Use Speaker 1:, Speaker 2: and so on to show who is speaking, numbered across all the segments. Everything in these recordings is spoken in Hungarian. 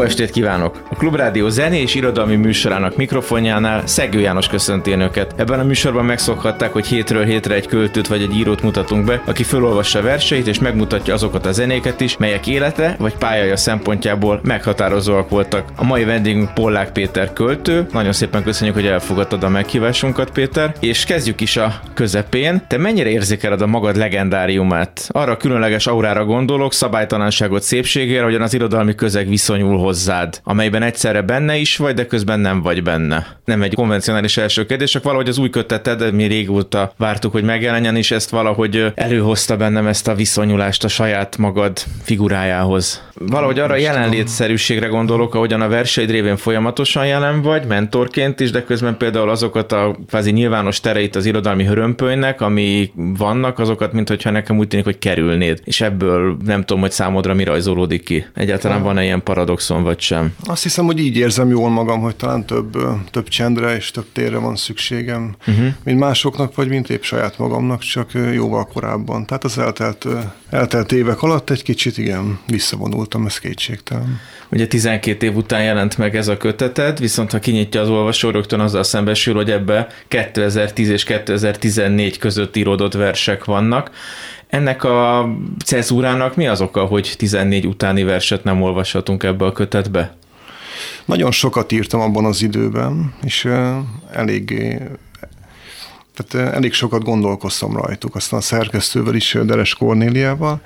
Speaker 1: Jó estét kívánok! A Klubrádió zené és irodalmi műsorának mikrofonjánál Szegő János köszönti önöket. Ebben a műsorban megszokhatták, hogy hétről hétre egy költőt vagy egy írót mutatunk be, aki felolvassa verseit és megmutatja azokat a zenéket is, melyek élete vagy pályája szempontjából meghatározóak voltak. A mai vendégünk Pollák Péter költő. Nagyon szépen köszönjük, hogy elfogadtad a meghívásunkat, Péter. És kezdjük is a közepén. Te mennyire érzékeled a magad legendáriumát? Arra a különleges aurára gondolok, szabálytalanságot szépségére, hogyan az irodalmi közeg viszonyul hozzád, amelyben egyszerre benne is vagy, de közben nem vagy benne. Nem egy konvencionális első kérdés, csak valahogy az új köteted, mi régóta vártuk, hogy megjelenjen, és ezt valahogy előhozta bennem ezt a viszonyulást a saját magad figurájához. Valahogy arra jelenlétszerűségre gondolok, ahogyan a verseid révén folyamatosan jelen vagy, mentorként is, de közben például azokat a kvázi nyilvános tereit az irodalmi hörömpölynek, ami vannak, azokat, mint hogyha nekem úgy tűnik, hogy kerülnéd. És ebből nem tudom, hogy számodra mi rajzolódik ki. Egyáltalán van-e ilyen paradoxon, vagy sem?
Speaker 2: Azt hiszem, hogy így érzem jól magam, hogy talán több, több csendre és több térre van szükségem, uh-huh. mint másoknak, vagy mint épp saját magamnak, csak jóval korábban. Tehát az eltelt, eltelt évek alatt egy kicsit igen, visszavonultam, ez kétségtelen.
Speaker 1: Ugye 12 év után jelent meg ez a köteted, viszont ha kinyitja az olvasó, rögtön azzal szembesül, hogy ebbe 2010 és 2014 között íródott versek vannak. Ennek a cezúrának mi az oka, hogy 14 utáni verset nem olvashatunk ebbe a kötetbe?
Speaker 2: Nagyon sokat írtam abban az időben, és elég tehát elég sokat gondolkoztam rajtuk, aztán a szerkesztővel is, Deres Kornéliával,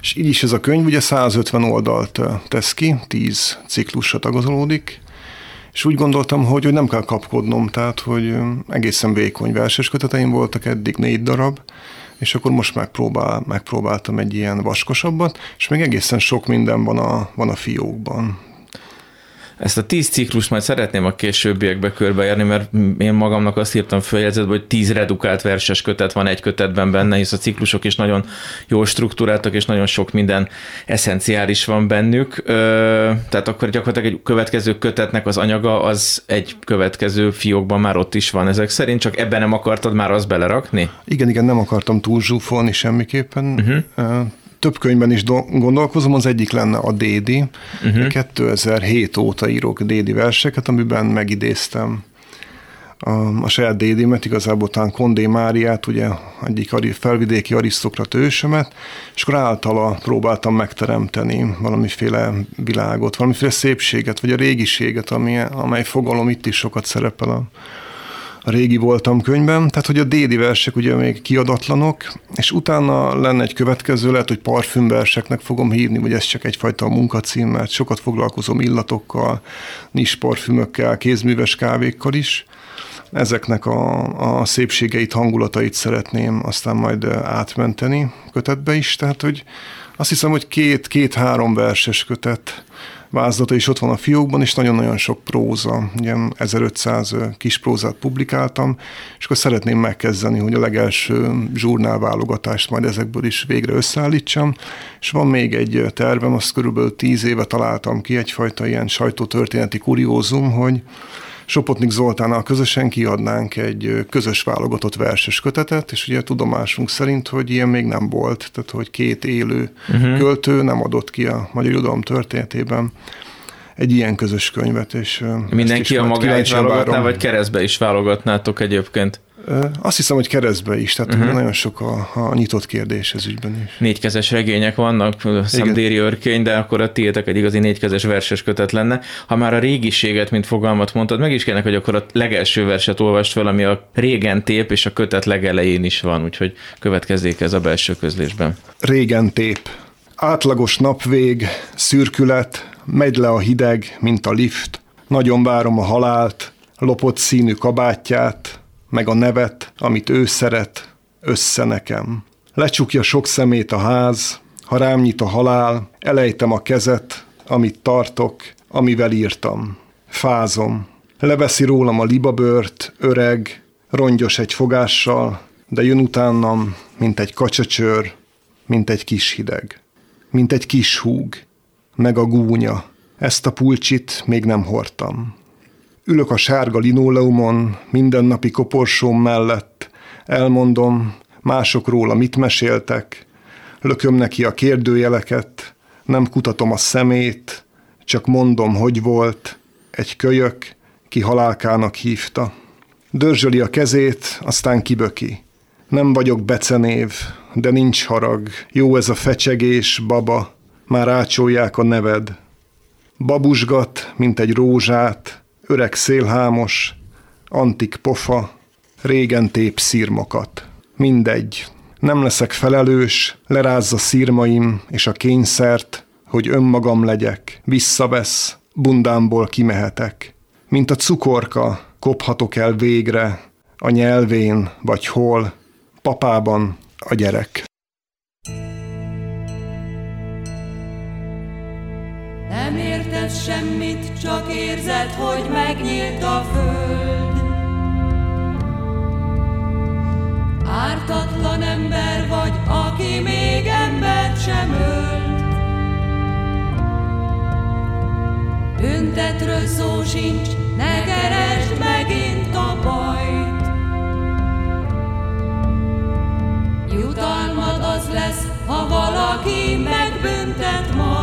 Speaker 2: és így is ez a könyv ugye 150 oldalt tesz ki, 10 ciklusra tagozolódik, és úgy gondoltam, hogy, hogy nem kell kapkodnom, tehát hogy egészen vékony verses köteteim voltak eddig négy darab, és akkor most megpróbál, megpróbáltam egy ilyen vaskosabbat, és még egészen sok minden van a, van a fiókban.
Speaker 1: Ezt a tíz ciklust majd szeretném a későbbiekbe körbejárni, mert én magamnak azt írtam följegyzetbe, hogy tíz redukált verses kötet van egy kötetben benne, hisz a ciklusok is nagyon jól struktúráltak, és nagyon sok minden eszenciális van bennük. Tehát akkor gyakorlatilag egy következő kötetnek az anyaga az egy következő fiókban már ott is van ezek szerint, csak ebben nem akartad már azt belerakni?
Speaker 2: Igen, igen, nem akartam túl zsúfolni semmiképpen. Uh-huh több könyvben is gondolkozom, az egyik lenne a Dédi. Uh-huh. 2007 óta írok Dédi verseket, amiben megidéztem a, a saját dédimet, igazából talán Kondé Máriát, ugye egyik felvidéki arisztokrat ősömet, és akkor általa próbáltam megteremteni valamiféle világot, valamiféle szépséget, vagy a régiséget, ami, amely fogalom itt is sokat szerepel a, a régi voltam könyvben, tehát hogy a dédi versek ugye még kiadatlanok, és utána lenne egy következő, lehet, hogy parfümverseknek fogom hívni, vagy ez csak egyfajta munkacím, mert sokat foglalkozom illatokkal, nis parfümökkel, kézműves kávékkal is. Ezeknek a, a szépségeit, hangulatait szeretném aztán majd átmenteni kötetbe is, tehát hogy azt hiszem, hogy két, két-három verses kötet vázlata is ott van a fiókban, és nagyon-nagyon sok próza, ilyen 1500 kis prózát publikáltam, és akkor szeretném megkezdeni, hogy a legelső zsurnálválogatást majd ezekből is végre összeállítsam, és van még egy tervem, azt körülbelül tíz éve találtam ki, egyfajta ilyen sajtótörténeti kuriózum, hogy Sopotnik Zoltánnal közösen kiadnánk egy közös válogatott verses kötetet, és ugye tudomásunk szerint, hogy ilyen még nem volt, tehát hogy két élő uh-huh. költő nem adott ki a magyar irodalom történetében egy ilyen közös könyvet. És
Speaker 1: Mindenki a magáit válogatná, vagy keresztbe is válogatnátok egyébként?
Speaker 2: Azt hiszem, hogy keresztbe is, tehát uh-huh. nagyon sok a, a nyitott kérdés ez ügyben is.
Speaker 1: Négykezes regények vannak, Szemdéri örkény, de akkor a tiétek egy igazi négykezes verses kötet lenne. Ha már a régiséget, mint fogalmat mondtad, meg is kellene, hogy akkor a legelső verset olvast fel, ami a régen tép, és a kötet legelején is van, úgyhogy következzék ez a belső közlésben.
Speaker 2: Régen tép. Átlagos napvég, szürkület, megy le a hideg, mint a lift. Nagyon várom a halált, lopott színű kabátját, meg a nevet, amit ő szeret, össze nekem. Lecsukja sok szemét a ház, ha rám nyit a halál, elejtem a kezet, amit tartok, amivel írtam. Fázom. Leveszi rólam a libabört, öreg, rongyos egy fogással, de jön utánam, mint egy kacsacsőr, mint egy kis hideg, mint egy kis húg, meg a gúnya. Ezt a pulcsit még nem hordtam. Ülök a sárga linoleumon, mindennapi koporsóm mellett, elmondom, mások róla mit meséltek, lököm neki a kérdőjeleket, nem kutatom a szemét, csak mondom, hogy volt, egy kölyök, ki halálkának hívta. Dörzsöli a kezét, aztán kiböki. Nem vagyok becenév, de nincs harag. Jó ez a fecsegés, baba, már ácsolják a neved. Babusgat, mint egy rózsát, öreg szélhámos, antik pofa, régen tép szírmokat. Mindegy, nem leszek felelős, lerázza szírmaim és a kényszert, hogy önmagam legyek, visszavesz, bundámból kimehetek. Mint a cukorka, kophatok el végre, a nyelvén vagy hol, papában a gyerek.
Speaker 3: Nem érted semmit, csak érzed, hogy megnyílt a föld. Ártatlan ember vagy, aki még embert sem ölt. Büntetről szó sincs, ne keresd megint a bajt. Jutalmad az lesz, ha valaki megbüntet majd.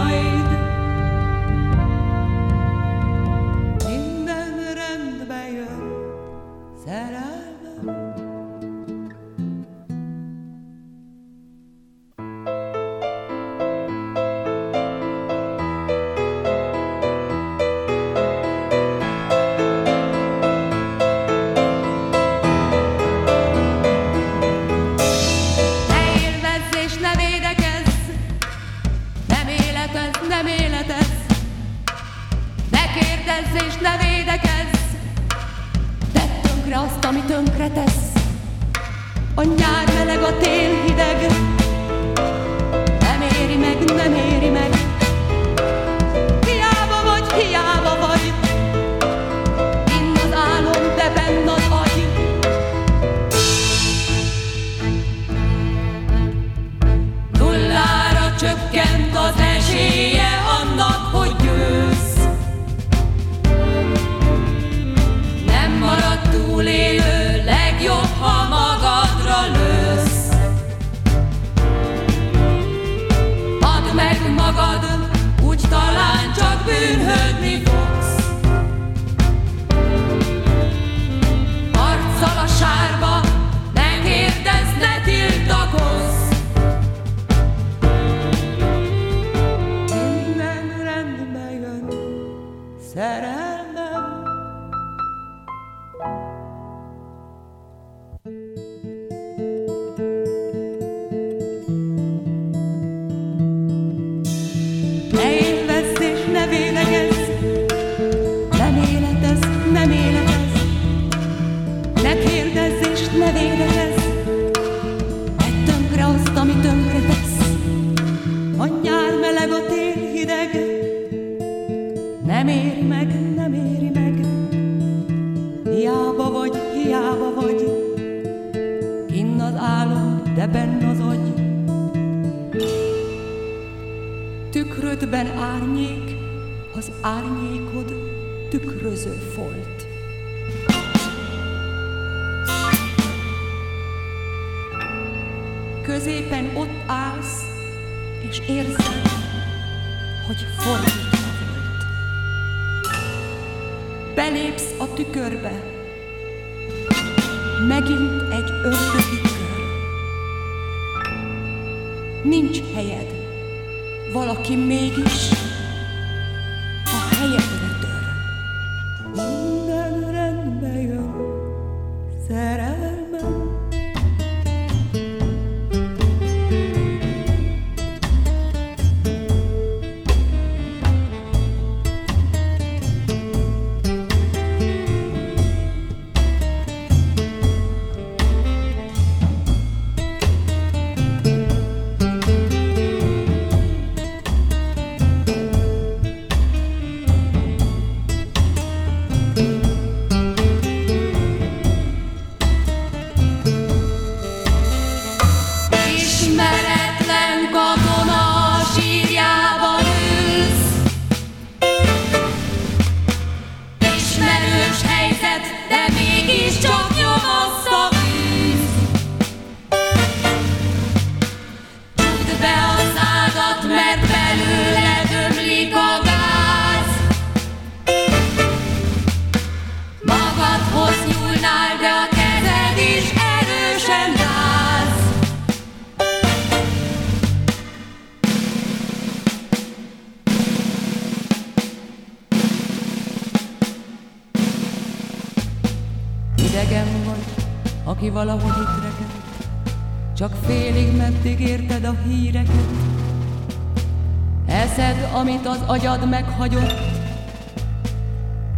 Speaker 3: Amit az agyad meghagyott,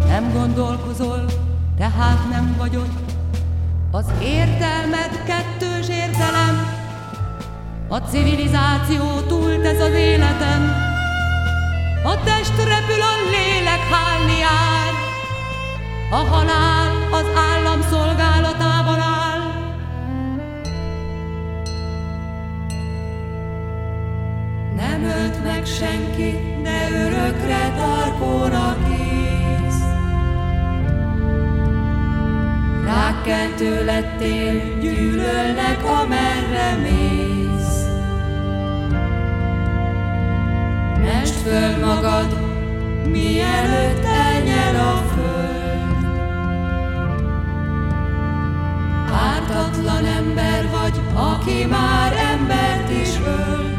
Speaker 3: nem gondolkozol, tehát nem vagy ott. Az értelmed kettős értelem, a civilizáció túl ez az életen. A test repül, a lélek hálni áll, a halál az állam szolgálatában áll. Nem ölt meg senki, örökre tarkóra kész. Rákkeltő lettél, gyűlölnek, amerre mész. Mest föl magad, mielőtt elnyel a föld. Ártatlan ember vagy, aki már embert is ölt.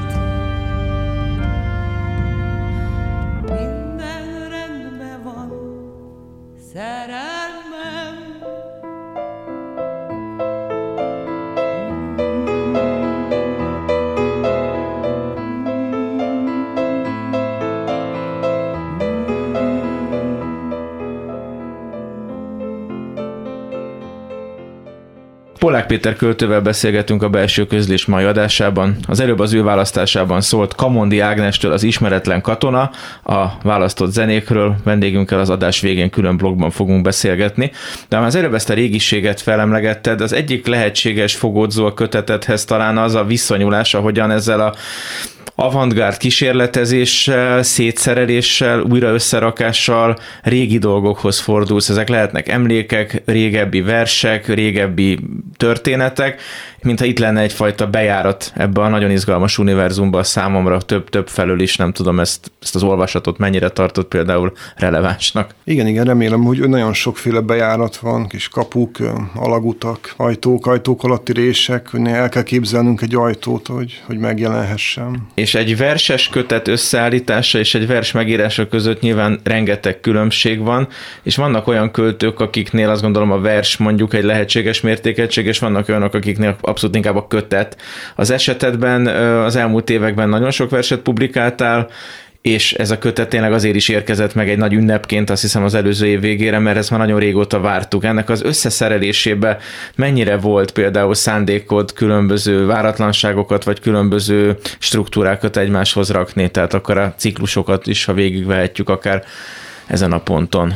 Speaker 1: Péter költővel beszélgetünk a belső közlés mai adásában. Az előbb az ő választásában szólt Kamondi Ágnestől az ismeretlen katona, a választott zenékről, vendégünkkel az adás végén külön blogban fogunk beszélgetni. De már az előbb ezt a régiséget felemlegetted, az egyik lehetséges fogódzó a kötetethez talán az a viszonyulás, ahogyan ezzel a avantgárd kísérletezéssel, szétszereléssel, újra összerakással régi dolgokhoz fordulsz. Ezek lehetnek emlékek, régebbi versek, régebbi történetek, mintha itt lenne egyfajta bejárat ebbe a nagyon izgalmas univerzumba számomra több-több felől is, nem tudom ezt, ezt az olvasatot mennyire tartott például relevánsnak.
Speaker 2: Igen, igen, remélem, hogy nagyon sokféle bejárat van, kis kapuk, alagutak, ajtók, ajtók alatti rések, hogy el kell képzelnünk egy ajtót, hogy, hogy megjelenhessen.
Speaker 1: És egy verses kötet összeállítása és egy vers megírása között nyilván rengeteg különbség van, és vannak olyan költők, akiknél azt gondolom a vers mondjuk egy lehetséges mértékegység, és vannak olyanok, akiknél abszolút inkább a kötet. Az esetedben az elmúlt években nagyon sok verset publikáltál, és ez a kötet tényleg azért is érkezett meg egy nagy ünnepként, azt hiszem az előző év végére, mert ezt már nagyon régóta vártuk. Ennek az összeszerelésébe mennyire volt például szándékod különböző váratlanságokat, vagy különböző struktúrákat egymáshoz rakni, tehát akkor a ciklusokat is, ha végigvehetjük akár ezen a ponton.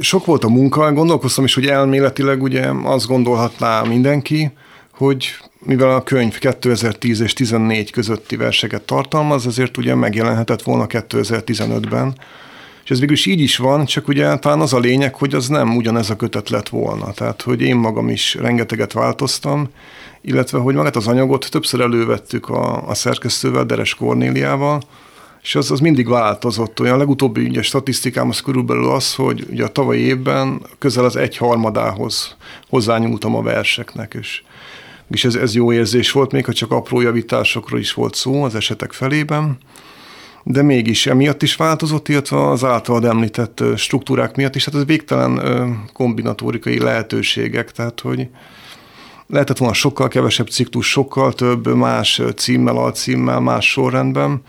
Speaker 2: Sok volt a munka, gondolkoztam is, hogy elméletileg ugye azt gondolhatná mindenki, hogy mivel a könyv 2010 és 14 közötti verseket tartalmaz, ezért ugye megjelenhetett volna 2015-ben. És ez végülis így is van, csak ugye talán az a lényeg, hogy az nem ugyanez a kötet lett volna. Tehát, hogy én magam is rengeteget változtam, illetve, hogy magát az anyagot többször elővettük a, a szerkesztővel, Deres Kornéliával, és az, az mindig változott. Olyan legutóbbi ugye, statisztikám az körülbelül az, hogy ugye a tavalyi évben közel az egy harmadához hozzányúltam a verseknek, és, és ez, ez jó érzés volt, még ha csak apró javításokról is volt szó az esetek felében, de mégis emiatt is változott, illetve az általad említett struktúrák miatt is, hát ez végtelen kombinatórikai lehetőségek, tehát hogy lehetett volna sokkal kevesebb ciklus, sokkal több más címmel, alcímmel, más sorrendben,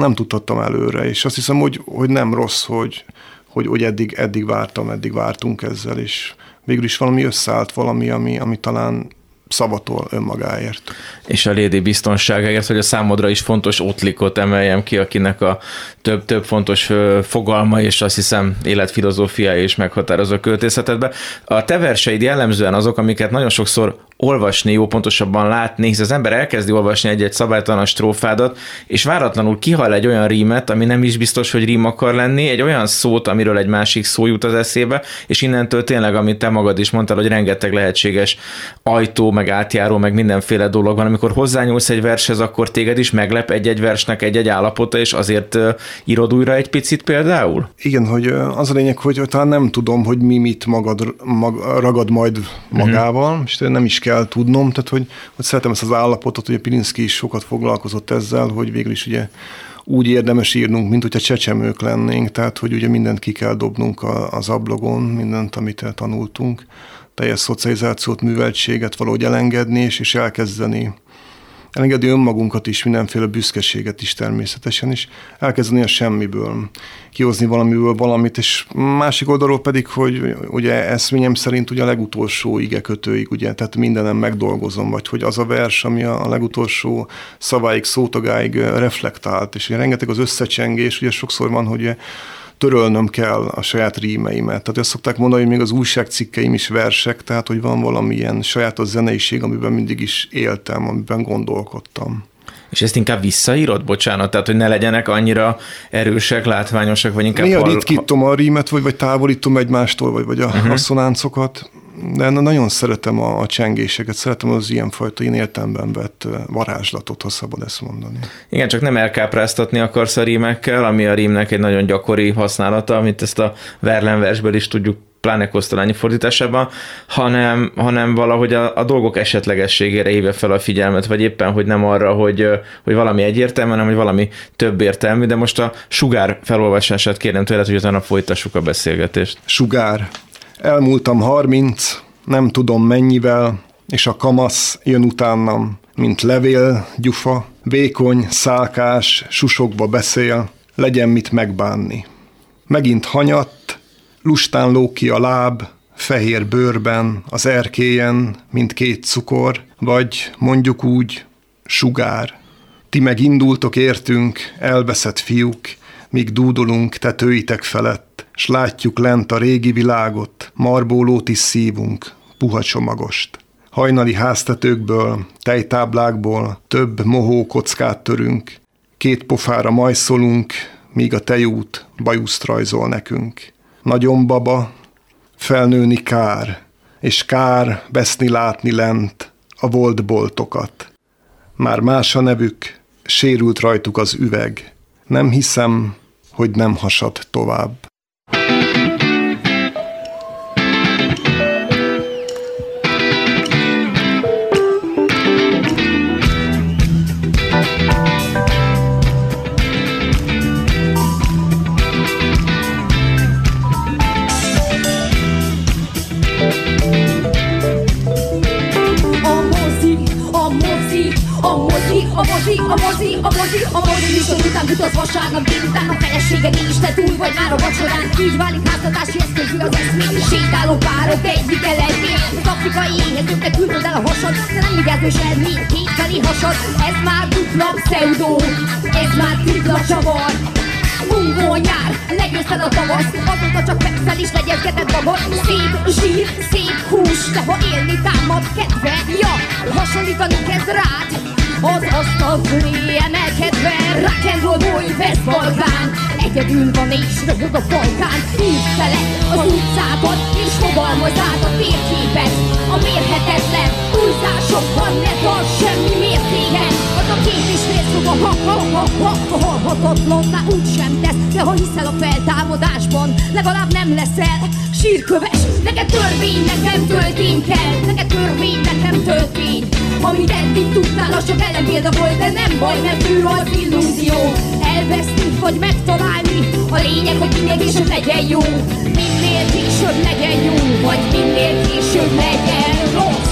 Speaker 2: nem tudhattam előre, és azt hiszem, hogy, hogy nem rossz, hogy, hogy, hogy eddig, eddig vártam, eddig vártunk ezzel, és végül is valami összeállt, valami, ami, ami talán szavatol önmagáért.
Speaker 1: És a lédi biztonságáért, hogy a számodra is fontos ottlikot emeljem ki, akinek a több-több fontos fogalma, és azt hiszem életfilozófiája is meghatározó költészetedbe. A te verseid jellemzően azok, amiket nagyon sokszor olvasni, jó pontosabban látni, hisz az ember elkezdi olvasni egy-egy szabálytalan strófádat, és váratlanul kihal egy olyan rímet, ami nem is biztos, hogy rím akar lenni, egy olyan szót, amiről egy másik szó jut az eszébe, és innentől tényleg, amit te magad is mondtál, hogy rengeteg lehetséges ajtó, meg átjáró, meg mindenféle dolog van. Amikor hozzányúlsz egy vershez, akkor téged is meglep egy-egy versnek egy-egy állapota, és azért írod újra egy picit például?
Speaker 2: Igen, hogy az a lényeg, hogy talán nem tudom, hogy mi mit magad, mag, ragad majd magával, mm-hmm. és nem is kell tudnom, tehát hogy, hogy szeretem ezt az állapotot, hogy a Pilinszki is sokat foglalkozott ezzel, hogy végül is ugye úgy érdemes írnunk, mint hogyha csecsemők lennénk, tehát hogy ugye mindent ki kell dobnunk az ablogon, mindent, amit tanultunk. teljes szocializációt, műveltséget valahogy elengedni, és, és elkezdeni elengedni önmagunkat is, mindenféle büszkeséget is természetesen, és elkezdeni a semmiből, kihozni valamiből valamit, és másik oldalról pedig, hogy ugye eszményem szerint ugye a legutolsó igekötőig, ugye, tehát mindenem megdolgozom, vagy hogy az a vers, ami a legutolsó szaváig, szótagáig reflektált, és ugye rengeteg az összecsengés, ugye sokszor van, hogy törölnöm kell a saját rímeimet. Tehát azt szokták mondani, hogy még az újságcikkeim is versek, tehát hogy van valamilyen sajátos zeneiség, amiben mindig is éltem, amiben gondolkodtam.
Speaker 1: És ezt inkább visszaírod, bocsánat, tehát hogy ne legyenek annyira erősek, látványosak, vagy inkább...
Speaker 2: Néha hal... ritkítom a rímet, vagy, vagy távolítom egymástól, vagy, vagy a uh-huh. asszonáncokat de nagyon szeretem a, a csengéseket, szeretem az ilyenfajta én értelemben vett varázslatot, ha szabad ezt mondani.
Speaker 1: Igen, csak nem elkápráztatni akarsz a rímekkel, ami a rímnek egy nagyon gyakori használata, amit ezt a Verlen versből is tudjuk pláne Kosztolányi fordításában, hanem, hanem valahogy a, a dolgok esetlegességére hívja fel a figyelmet, vagy éppen, hogy nem arra, hogy, hogy valami egyértelmű, hanem hogy valami több értelmű, de most a sugár felolvasását kérem tőled, hogy utána folytassuk a beszélgetést.
Speaker 2: Sugár. Elmúltam harminc, nem tudom mennyivel, és a kamasz jön utánam, mint levél, gyufa, vékony, szálkás, susokba beszél, legyen mit megbánni. Megint hanyatt, lustán ló ki a láb, fehér bőrben, az erkélyen, mint két cukor, vagy mondjuk úgy, sugár. Ti meg indultok értünk, elveszett fiúk, míg dúdolunk tetőitek felett, s látjuk lent a régi világot, marbólót is szívunk, puha csomagost. Hajnali háztetőkből, tejtáblákból több mohó kockát törünk, két pofára majszolunk, míg a tejút bajuszt rajzol nekünk. Nagyon baba, felnőni kár, és kár veszni látni lent a volt boltokat. Már más a nevük, sérült rajtuk az üveg. Nem hiszem, hogy nem hasad tovább.
Speaker 4: Utaz vasárnap délután a felesége nincs, te túl vagy már a vacsorán Így válik háztatási eszközű az eszmény Sétáló párok, egyik eledmény Az afrikai éhezőknek küldöd el a hasad De nem vigyázz el, mint kétfeli hasad Ez már dupla pseudo Ez már tripla csavar. Mungó nyár, legyőzted a tavasz Azóta csak fekszel is legyezgetett babot Szép zsír, szép hús De ha élni támad kedve, ja Hasonlítani kezd rád az asztal fölé emelkedve Rock and roll boy, vesz balgán Egyedül van és rögög a falkán. Hívd fele az utcákat És fogalmaz át a térképet. A mérhetetlen pulzásokban Ne tarts semmi mértéken Az a két és fél szoba ha ha ha ha ha Halhatatlanná úgy sem tesz. De ha hiszel a feltámadásban Legalább nem leszel sírköves. Neked törvény, nekem töltény kell. Neked törvény, nekem töltény Amit eddig tudtál, az csak ellenpélda volt De nem baj, mert ő az illúzió. Elveszni vagy megtalálni. A lényeg, hogy minél később legyen jó. Minél később legyen jó Vagy minél később legyen rossz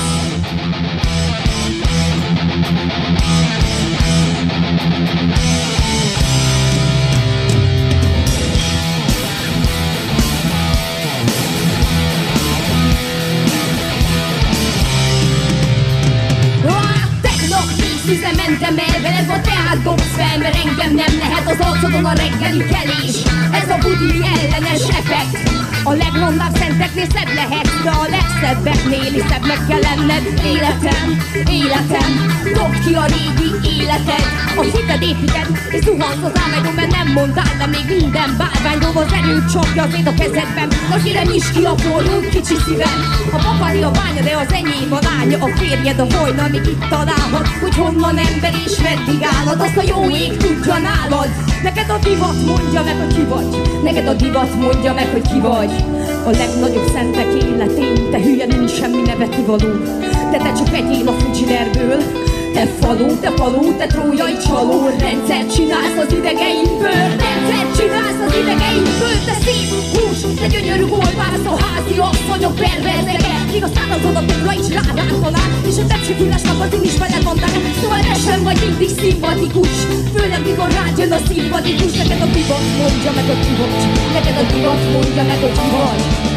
Speaker 4: Tüze mentem el veled, vagy tehát dobsz fel Mert engem az arcodon a reggeli kelés. Ez a budi ellenes effekt. A legmondább szenteknél szebb lehet De a legszebbeknél is szebbnek kell lenned. Életem, életem Dobd ki a régi életed. A hited építed és zuhansz az álmedon Mert nem mondtál le még minden bárványról Az erőt csapja az a kezedben Akire nyis ki a forró kicsi szívem. A papari a bánya, de az enyém a lánya. A férjed a hajna, még itt találhat Hogy honnan ember és meddig állad Azt a jó ég tudja nálad Neked a divat mondja meg, hogy ki vagy. Neked a divat mondja meg, hogy ki vagy. A legnagyobb szentek életén Te hülye, nincs semmi neveti való De te csak egyél a Fujilerből te faló, te faló, te trójai csaló Rendszert csinálsz az idegeimből Rendszert csinálsz az idegeimből Te szép hús, te gyönyörű holvászó Házi asszonyok perverzege Míg a szárazon a bukra is rádán talál És a tepsifülles magazin is veled van tán Szóval ne sem vagy mindig szimpatikus. Főleg mikor rád jön a szimpatikus Neked a divat mondja meg, a ki Neked a divat mondja meg, a ki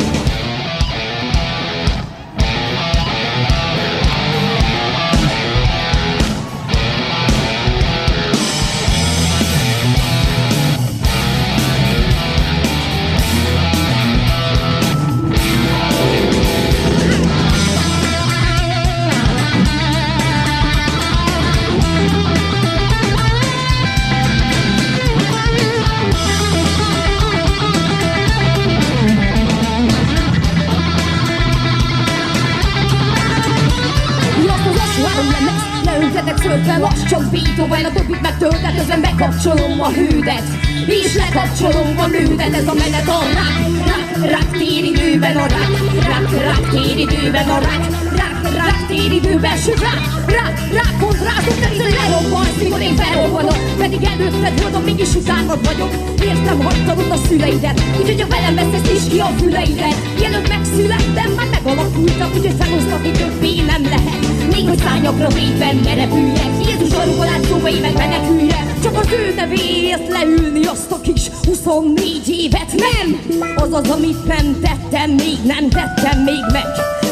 Speaker 4: Beethoven, a többit megtöltet, közben bekapcsolom a hődet, és lekapcsolom a nődet, ez a menet a rák, rák, rák téridőben a rák, rák, rák téridőben a rák, rák, rák téridőben, sőt rák, rák, rák kontrázok, te bizony lerobbansz, mikor én felrobbanok, pedig előtted voltam, mégis utánad vagyok, értem, hagytad ott a szüleidet, úgyhogy ha velem veszesz is ki a füleidet, mielőtt megszülettem, már megalakultak, úgyhogy felosztatni többé nem lehet, még hogy szányakra védben ne repüljek, Jézus alul látszóba évek menekülje, csak az ő nevéért leülni azt a kis 24 évet, nem! Az az, amit nem tettem, még nem tettem még meg.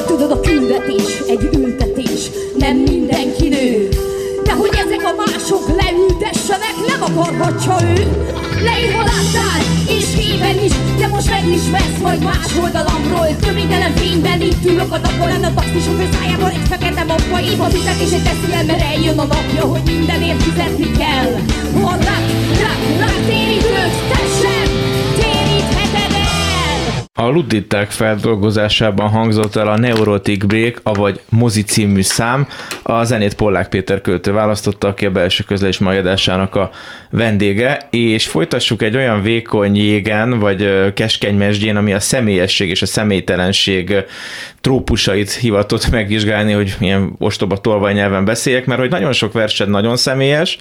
Speaker 4: Tudod, a küldetés egy ültetés, nem mindenki nő. De hogy ezek a mások leültessenek, nem akarhatja ő. Leírva láttál, és képen is, de most megismersz majd más oldalamról. Töménytelen fényben itt ülök a tapolán, a taxisok szájában egy fekete mappa. Év az ütek és egy teszi el, mert eljön a napja, hogy mindenért fizetni kell. Ha rák, rák, rák térítőt,
Speaker 1: A ludditák feldolgozásában hangzott el a Neurotic Break, avagy Mozi című szám. A zenét Pollák Péter költő választotta, aki a belső közlés magyarásának a vendége, és folytassuk egy olyan vékony jégen, vagy keskeny mesdjén, ami a személyesség és a személytelenség trópusait hivatott megvizsgálni, hogy milyen ostoba tolvajnyelven beszéljek, mert hogy nagyon sok versed nagyon személyes,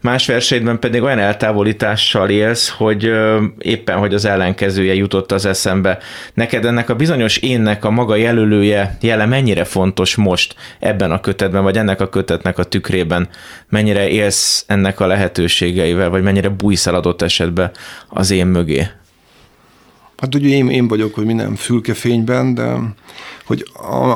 Speaker 1: más verseidben pedig olyan eltávolítással élsz, hogy éppen, hogy az ellenkezője jutott az eszembe. Neked ennek a bizonyos énnek a maga jelölője, jele mennyire fontos most ebben a kötetben, vagy ennek a kötetnek a tükrében? Mennyire élsz ennek a lehetőségeivel, vagy mennyire bújsz adott esetben az én mögé?
Speaker 2: Hát ugye én, én vagyok, hogy minden fülkefényben, de hogy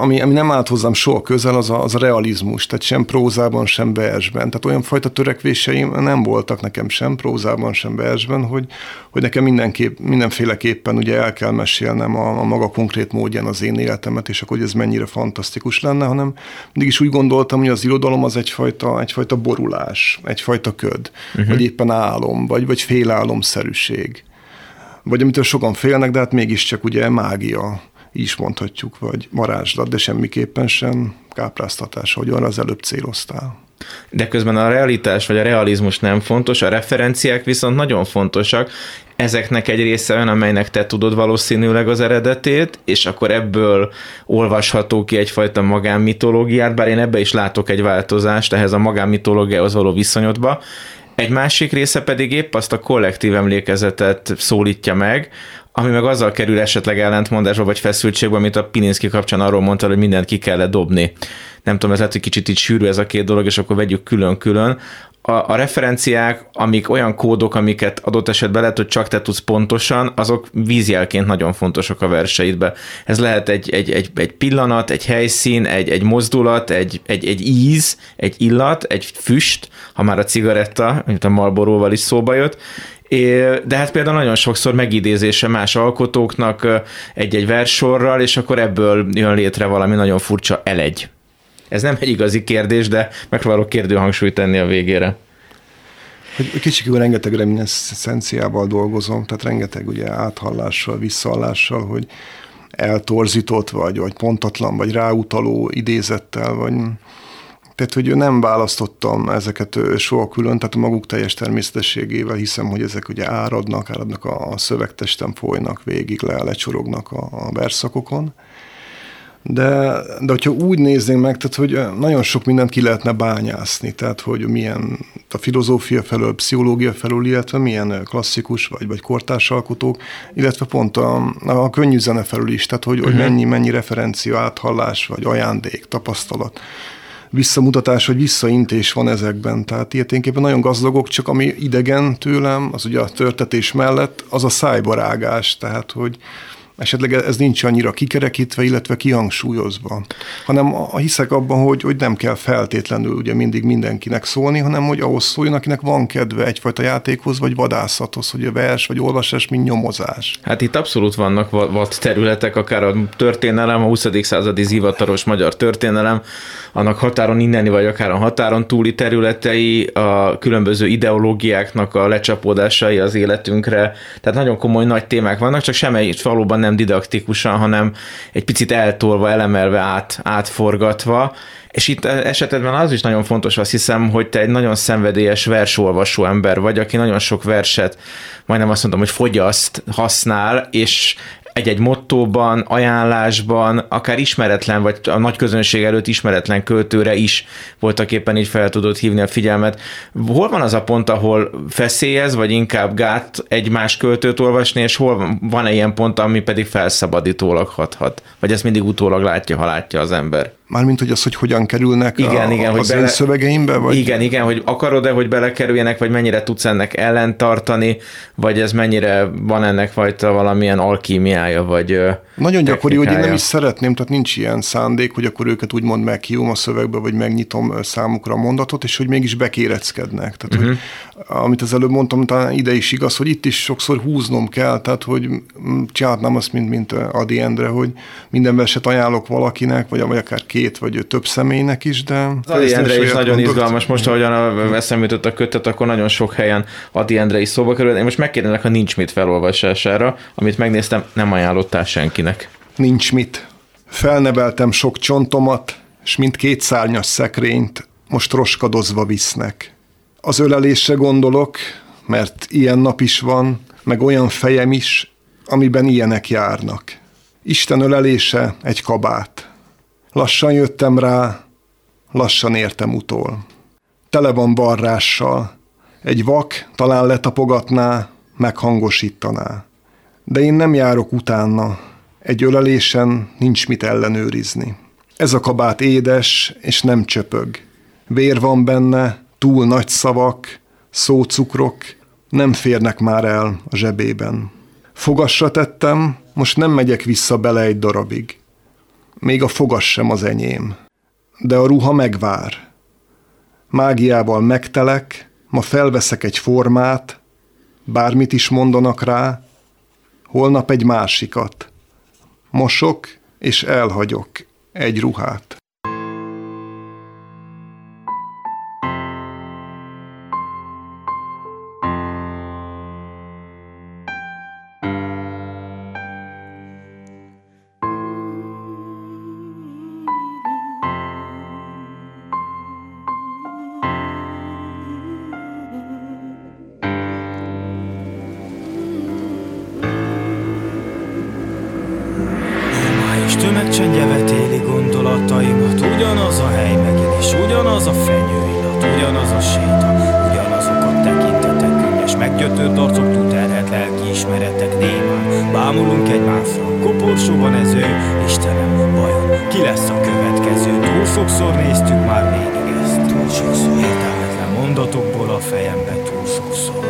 Speaker 2: ami, ami nem állt hozzám soha közel, az a, az a realizmus, tehát sem prózában, sem versben. Tehát olyan fajta törekvéseim nem voltak nekem sem prózában, sem versben, hogy, hogy nekem mindenképp, mindenféleképpen ugye el kell mesélnem a, a maga konkrét módján az én életemet, és akkor hogy ez mennyire fantasztikus lenne, hanem mindig is úgy gondoltam, hogy az irodalom az egyfajta, egyfajta borulás, egyfajta köd, uh-huh. vagy éppen álom, vagy, vagy félálomszerűség vagy amitől sokan félnek, de hát mégiscsak ugye mágia, is mondhatjuk, vagy varázslat, de semmiképpen sem kápráztatás, hogy arra az előbb céloztál.
Speaker 1: De közben a realitás vagy a realizmus nem fontos, a referenciák viszont nagyon fontosak. Ezeknek egy része olyan, amelynek te tudod valószínűleg az eredetét, és akkor ebből olvasható ki egyfajta magánmitológiát, bár én ebbe is látok egy változást ehhez a magánmitológiához való viszonyodba. Egy másik része pedig épp azt a kollektív emlékezetet szólítja meg, ami meg azzal kerül esetleg ellentmondásba vagy feszültségbe, amit a Pininszki kapcsán arról mondta, hogy mindent ki kellett dobni. Nem tudom, ez lehet, hogy kicsit így sűrű ez a két dolog, és akkor vegyük külön-külön. A, a referenciák, amik olyan kódok, amiket adott esetben lehet, hogy csak te tudsz pontosan, azok vízjelként nagyon fontosak a verseidbe. Ez lehet egy, egy, egy, egy pillanat, egy helyszín, egy, egy mozdulat, egy, egy, egy íz, egy illat, egy füst, ha már a cigaretta, mint a Marlboro-val is szóba jött, de hát például nagyon sokszor megidézése más alkotóknak egy-egy versorral, és akkor ebből jön létre valami nagyon furcsa elegy. Ez nem egy igazi kérdés, de megpróbálok kérdőhangsúlyt tenni a végére.
Speaker 2: Hogy kicsikül rengeteg reminiszenciával dolgozom, tehát rengeteg ugye áthallással, visszahallással, hogy eltorzított vagy, vagy pontatlan, vagy ráutaló idézettel, vagy tehát, hogy nem választottam ezeket soha külön, tehát a maguk teljes természetességével hiszem, hogy ezek ugye áradnak, áradnak a, a szövegtesten, folynak végig, le, lecsorognak a, a verszakokon. De, de hogyha úgy néznénk meg, tehát hogy nagyon sok mindent ki lehetne bányászni, tehát hogy milyen a filozófia felől, pszichológia felől, illetve milyen klasszikus vagy, vagy kortárs alkotók, illetve pont a, a könnyű zene felül is, tehát hogy, uh-huh. hogy mennyi, mennyi referencia, áthallás, vagy ajándék, tapasztalat visszamutatás vagy visszaintés van ezekben. Tehát ilyeténképpen nagyon gazdagok, csak ami idegen tőlem, az ugye a törtetés mellett, az a szájbarágás. Tehát, hogy esetleg ez nincs annyira kikerekítve, illetve kihangsúlyozva, hanem a, hiszek abban, hogy, hogy nem kell feltétlenül ugye mindig mindenkinek szólni, hanem hogy ahhoz szóljon, akinek van kedve egyfajta játékhoz, vagy vadászathoz, hogy a vers, vagy olvasás, mint nyomozás.
Speaker 1: Hát itt abszolút vannak vad területek, akár a történelem, a 20. századi zivataros magyar történelem, annak határon inneni, vagy akár a határon túli területei, a különböző ideológiáknak a lecsapódásai az életünkre, tehát nagyon komoly nagy témák vannak, csak semmelyik valóban nem nem didaktikusan, hanem egy picit eltolva, elemelve, át, átforgatva, és itt esetedben az is nagyon fontos, azt hiszem, hogy te egy nagyon szenvedélyes versolvasó ember vagy, aki nagyon sok verset, majdnem azt mondom, hogy fogyaszt, használ, és egy-egy mottóban, ajánlásban, akár ismeretlen, vagy a nagy közönség előtt ismeretlen költőre is voltak éppen így fel tudod hívni a figyelmet. Hol van az a pont, ahol feszélyez, vagy inkább gát egy más költőt olvasni, és hol van-e ilyen pont, ami pedig felszabadítólag hathat? Vagy ezt mindig utólag látja, ha látja az ember?
Speaker 2: Mármint, hogy az, hogy hogyan kerülnek
Speaker 1: igen,
Speaker 2: a,
Speaker 1: igen,
Speaker 2: az
Speaker 1: hogy bele,
Speaker 2: szövegeimbe? Vagy?
Speaker 1: Igen, igen, hogy akarod-e, hogy belekerüljenek, vagy mennyire tudsz ennek ellentartani, vagy ez mennyire van ennek fajta valamilyen alkímiája, vagy
Speaker 2: Nagyon gyakori, hogy én nem is szeretném, tehát nincs ilyen szándék, hogy akkor őket úgymond meghívom a szövegbe, vagy megnyitom számukra a mondatot, és hogy mégis bekéreckednek. Tehát, uh-huh. hogy, amit az előbb mondtam, talán ide is igaz, hogy itt is sokszor húznom kell, tehát, hogy csinálhatnám azt, mint, mint Adi Endre, hogy minden verset ajánlok valakinek, vagy, vagy akár két két vagy több személynek is, de...
Speaker 1: Adi Endre is nagyon mondott. izgalmas, most ahogyan eszem jutott a kötet, akkor nagyon sok helyen Adi Endre is szóba kerül. Én most megkérdezek, ha nincs mit felolvasására, amit megnéztem, nem ajánlottál senkinek.
Speaker 2: Nincs mit. Felneveltem sok csontomat, és mint két szárnyas szekrényt most roskadozva visznek. Az ölelésre gondolok, mert ilyen nap is van, meg olyan fejem is, amiben ilyenek járnak. Isten ölelése egy kabát. Lassan jöttem rá, lassan értem utol. Tele van barrással, egy vak talán letapogatná, meghangosítaná. De én nem járok utána, egy ölelésen nincs mit ellenőrizni. Ez a kabát édes, és nem csöpög. Vér van benne, túl nagy szavak, szócukrok, nem férnek már el a zsebében. Fogasra tettem, most nem megyek vissza bele egy darabig még a fogas sem az enyém. De a ruha megvár. Mágiával megtelek, ma felveszek egy formát, bármit is mondanak rá, holnap egy másikat. Mosok és elhagyok egy ruhát.
Speaker 5: mesét. Ugyanazok a tekintetek könnyes, meggyötört arcok túlterhet lelki ismeretek némán. Bámulunk egymásra, koporsóban ez ő, Istenem, vajon ki lesz a következő? Túl sokszor néztük már végig ezt, túl sokszor értelmetlen mondatokból a fejembe túl sokszor.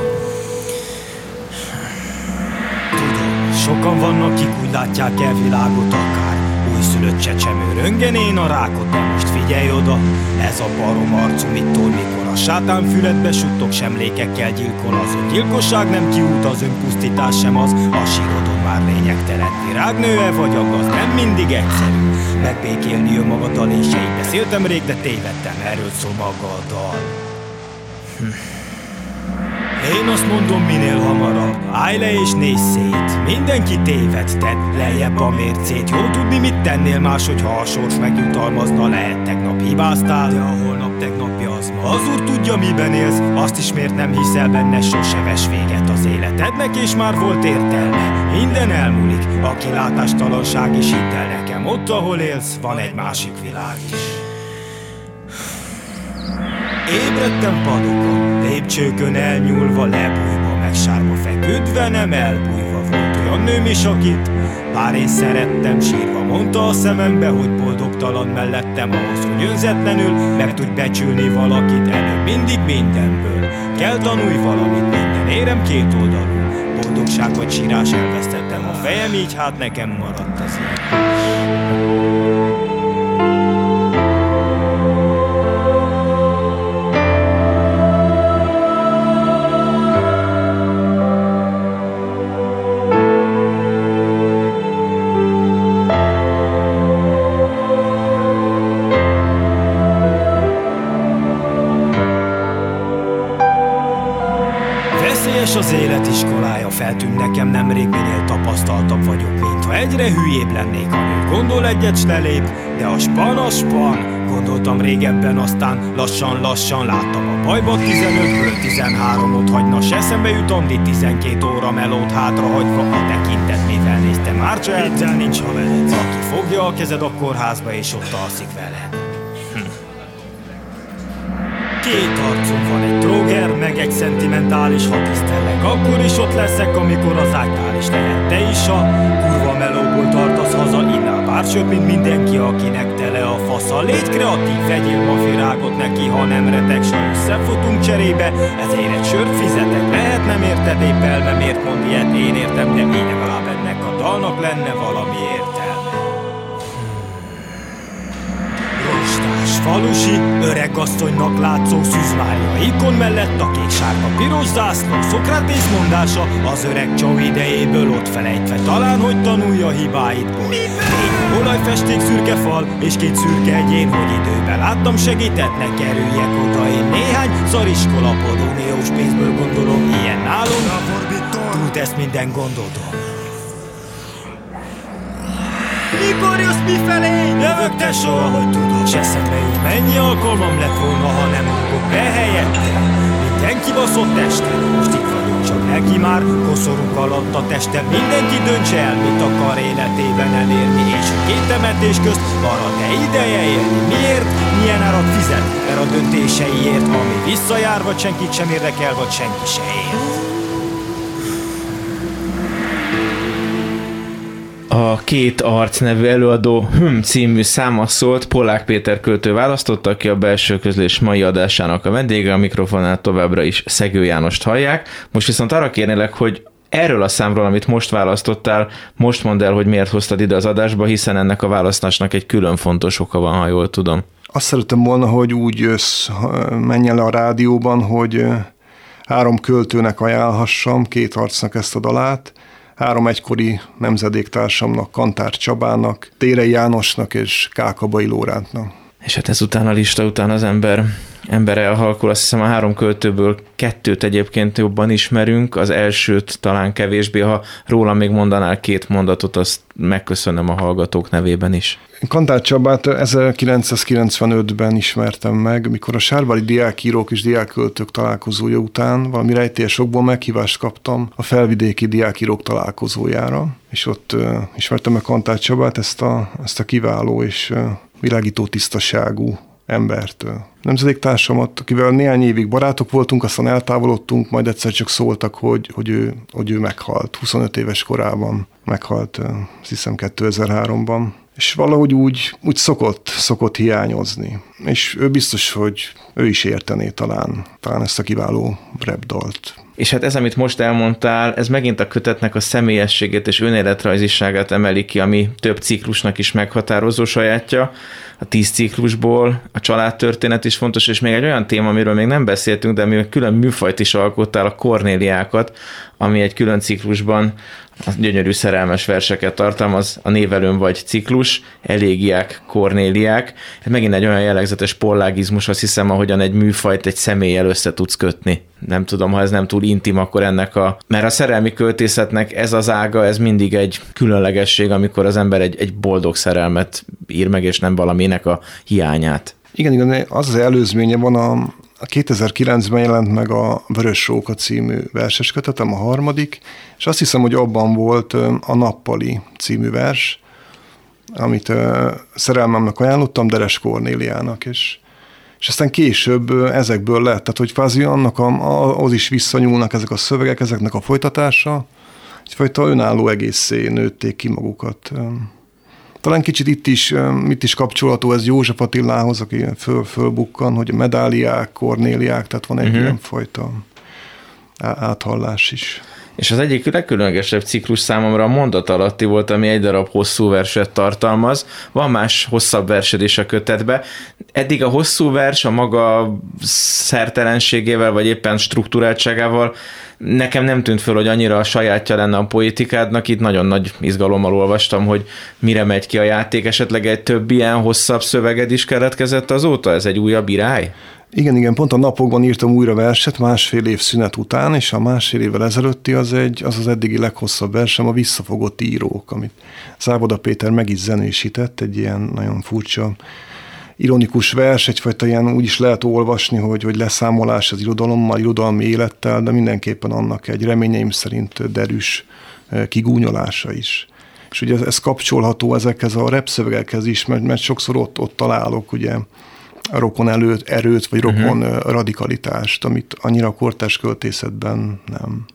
Speaker 5: Tudom, Sokan vannak, akik úgy látják el világot akár Újszülött csecsemő röngenén a rákot, de most figyelj oda Ez a barom arcú mit tol, Sátán füledbe suttog, semlékekkel gyilkol az ön gyilkosság nem kiút, az önpusztítás sem az, a sírodon már lényegtelen. Virágnő-e vagy agaz, nem mindig egyszerű. Megbékélni önmagaddal és így beszéltem rég, de tévedtem, erről szól maga a. Hm. Én azt mondom minél hamarabb Állj le és nézz szét Mindenki téved, tedd lejjebb a mércét Jó tudni mit tennél más, hogyha a sors megjutalmazna Lehet tegnap hibáztál, de a tegnapja az. Ma Az úr tudja miben élsz, azt is miért nem hiszel benne Sose ves véget az életednek és már volt értelme. Minden elmúlik, a kilátástalanság is hidd el nekem. Ott ahol élsz, van egy másik világ is. Ébredtem padokon, lépcsőkön elnyúlva, lebújva, meg sárba feküdve, nem elbújva volt olyan nőm is, akit Bár én szerettem, sírva mondta a szemembe, hogy boldog boldogtalan mellettem ahhoz, hogy önzetlenül meg tudj becsülni valakit előbb mindig mindenből. Kell tanulj valamit, minden érem két oldalú. Boldogság vagy sírás elvesztettem a fejem, így hát nekem maradt az írás. Veszélyes az élet iskolája, feltűnt nekem nemrég, minél tapasztaltabb vagyok, mintha egyre hülyébb lennék, amíg gondol egyet s lelép, de a span a span, gondoltam régebben, aztán lassan-lassan láttam a bajba 15-ből 13-ot hagyna, s eszembe jut Andi 12 óra melót hátrahagyva, a tekintet mivel néztem, már csak nincs havered, aki fogja a kezed a kórházba és ott alszik veled. Két arcom van, egy tróger, meg egy szentimentális, ha tisztellek, akkor is ott leszek, amikor az ágynál is lehet. Te is a kurva melóból tartasz haza, innál pár söp, mint mindenki, akinek tele a fasza. Légy kreatív, vegyél ma virágot neki, ha nem retek, s összefutunk cserébe, ezért egy sört fizetek. Lehet nem érted épp elme, miért mond ilyet, én értem, de így legalább ennek a dalnak lenne falusi, öreg asszonynak látszó Szűzmária ikon mellett a kék sárga piros zászló Szokratész mondása az öreg csó idejéből ott felejtve. Talán, hogy tanulja hibáitból Négy olajfesték szürke fal és két szürke egyén Hogy időben láttam segített, ne kerüljek oda Én. Néhány szariskola podóniós pénzből gondolom Ilyen nálunk. Túl tesz minden gondodon mikor jössz mifelé? Jövök tesó, ahogy tudod S eszembe így mennyi alkalmam lett volna, ha nem rúgok be helyette Mindenki baszott este, most itt vagyok csak neki már Koszorunk alatt a testem, mindenki döntse el Mit akar életében elérni És a két temetés közt marad-e ideje élni Miért? Milyen árat fizet? Mert a döntéseiért Ami visszajár, vagy senkit sem érdekel, vagy senki se ért
Speaker 1: A Két Arc nevű előadó Hüm című száma szólt, Polák Péter költő választotta, aki a belső közlés mai adásának a vendége, a mikrofonát továbbra is Szegő Jánost hallják. Most viszont arra kérnélek, hogy erről a számról, amit most választottál, most mondd el, hogy miért hoztad ide az adásba, hiszen ennek a választásnak egy külön fontos oka van, ha jól tudom.
Speaker 2: Azt szerettem volna, hogy úgy jössz, menjen le a rádióban, hogy három költőnek ajánlhassam, két arcnak ezt a dalát, három egykori nemzedéktársamnak, Kantár Csabának, Térei Jánosnak és Kákabai Lórántnak.
Speaker 1: És hát ezután a lista után az ember, ember elhalkul. Azt hiszem a három költőből kettőt egyébként jobban ismerünk, az elsőt talán kevésbé. Ha róla még mondanál két mondatot, azt megköszönöm a hallgatók nevében is.
Speaker 2: Kantár Csabát 1995-ben ismertem meg, mikor a Sárvári diákírók és diákköltők találkozója után valami rejtélyesokból meghívást kaptam a felvidéki diákírók találkozójára, és ott uh, ismertem meg Kantár Csabát, ezt a, ezt a kiváló és uh, világító tisztaságú embert. Nemzedéktársamat, akivel néhány évig barátok voltunk, aztán eltávolodtunk, majd egyszer csak szóltak, hogy, hogy, ő, hogy ő meghalt. 25 éves korában meghalt, azt hiszem 2003-ban. És valahogy úgy, úgy szokott, szokott hiányozni. És ő biztos, hogy ő is értené talán, talán ezt a kiváló repdalt.
Speaker 1: És hát ez, amit most elmondtál, ez megint a kötetnek a személyességét és önéletrajziságát emeli ki, ami több ciklusnak is meghatározó sajátja. A tíz ciklusból a családtörténet is fontos, és még egy olyan téma, amiről még nem beszéltünk, de ami külön műfajt is alkottál, a Kornéliákat, ami egy külön ciklusban a gyönyörű szerelmes verseket tartalmaz, a névelőn vagy ciklus, elégiák, kornéliák. Ez megint egy olyan jellegzetes pollágizmus, azt hiszem, ahogyan egy műfajt egy személlyel össze tudsz kötni. Nem tudom, ha ez nem túl intim, akkor ennek a... Mert a szerelmi költészetnek ez az ága, ez mindig egy különlegesség, amikor az ember egy, egy boldog szerelmet ír meg, és nem valaminek a hiányát.
Speaker 2: Igen, igen, az az előzménye van a, a 2009-ben jelent meg a Vörös Róka című verses kötetem, a harmadik, és azt hiszem, hogy abban volt a Nappali című vers, amit szerelmemnek ajánlottam, Deres Kornéliának, és, és aztán később ezekből lett, tehát hogy kvázi annak a, az is visszanyúlnak ezek a szövegek, ezeknek a folytatása, egyfajta önálló egészé nőtték ki magukat. Talán kicsit itt is, itt is kapcsolható ez József Attilához, aki föl, fölbukkan, hogy a medáliák, kornéliák, tehát van egy uh-huh. ilyen fajta áthallás is.
Speaker 1: És az egyik legkülönlegesebb ciklus számomra a mondat alatti volt, ami egy darab hosszú verset tartalmaz. Van más hosszabb versed is a kötetbe. Eddig a hosszú vers a maga szertelenségével, vagy éppen struktúráltságával nekem nem tűnt föl, hogy annyira a sajátja lenne a poétikádnak. Itt nagyon nagy izgalommal olvastam, hogy mire megy ki a játék. Esetleg egy több ilyen hosszabb szöveged is keletkezett azóta? Ez egy újabb irány?
Speaker 2: Igen, igen, pont a napokban írtam újra verset másfél év szünet után, és a másfél évvel ezelőtti az egy, az, az eddigi leghosszabb versem, a Visszafogott írók, amit Závoda Péter meg is zenésített, egy ilyen nagyon furcsa ironikus vers, egyfajta ilyen úgy is lehet olvasni, hogy, hogy leszámolás az irodalommal, irodalmi élettel, de mindenképpen annak egy reményeim szerint derűs eh, kigúnyolása is. És ugye ez, ez kapcsolható ezekhez a repszövegekhez is, mert, mert sokszor ott, ott találok ugye rokon előtt, erőt, vagy rokon uh-huh. radikalitást, amit annyira a kortás költészetben nem.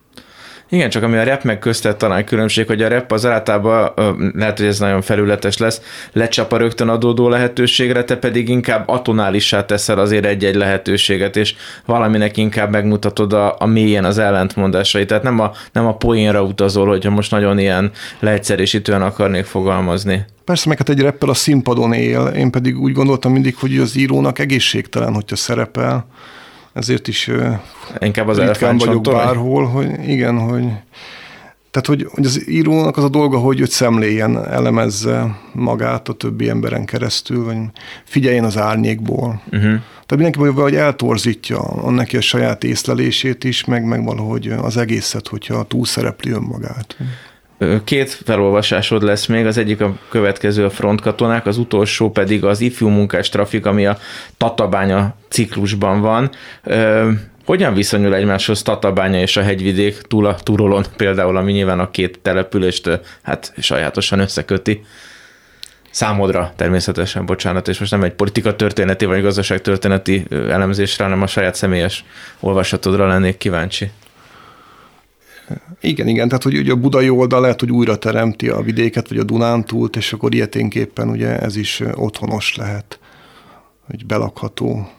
Speaker 1: Igen, csak ami a rap meg köztet talán különbség, hogy a rap az általában, lehet, hogy ez nagyon felületes lesz, lecsap a rögtön adódó lehetőségre, te pedig inkább atonálissá teszel azért egy-egy lehetőséget, és valaminek inkább megmutatod a, a mélyen az ellentmondásait. Tehát nem a, nem a poénra utazol, hogyha most nagyon ilyen leegyszerűsítően akarnék fogalmazni.
Speaker 2: Persze, meg hát egy reppel a színpadon él, én pedig úgy gondoltam mindig, hogy az írónak egészségtelen, hogyha szerepel, ezért is
Speaker 1: Inkább az ritkán
Speaker 2: vagyok bárhol, hogy igen, hogy tehát, hogy, hogy az írónak az a dolga, hogy őt szemléljen, elemezze magát a többi emberen keresztül, vagy figyeljen az árnyékból. Uh-huh. Tehát mindenki vagy eltorzítja a neki a saját észlelését is, meg, meg valahogy az egészet, hogyha túlszerepli önmagát.
Speaker 1: Két felolvasásod lesz még, az egyik a következő a frontkatonák, az utolsó pedig az ifjú munkás trafik, ami a Tatabánya ciklusban van. Hogyan viszonyul egymáshoz Tatabánya és a hegyvidék túl a Turolon például, ami nyilván a két települést hát sajátosan összeköti? Számodra természetesen, bocsánat, és most nem egy politika történeti vagy gazdaság történeti elemzésre, hanem a saját személyes olvasatodra lennék kíváncsi.
Speaker 2: Igen, igen, tehát hogy ugye a budai oldal lehet, hogy újra teremti a vidéket, vagy a Dunántúlt, és akkor ilyeténképpen ugye ez is otthonos lehet, hogy belakható.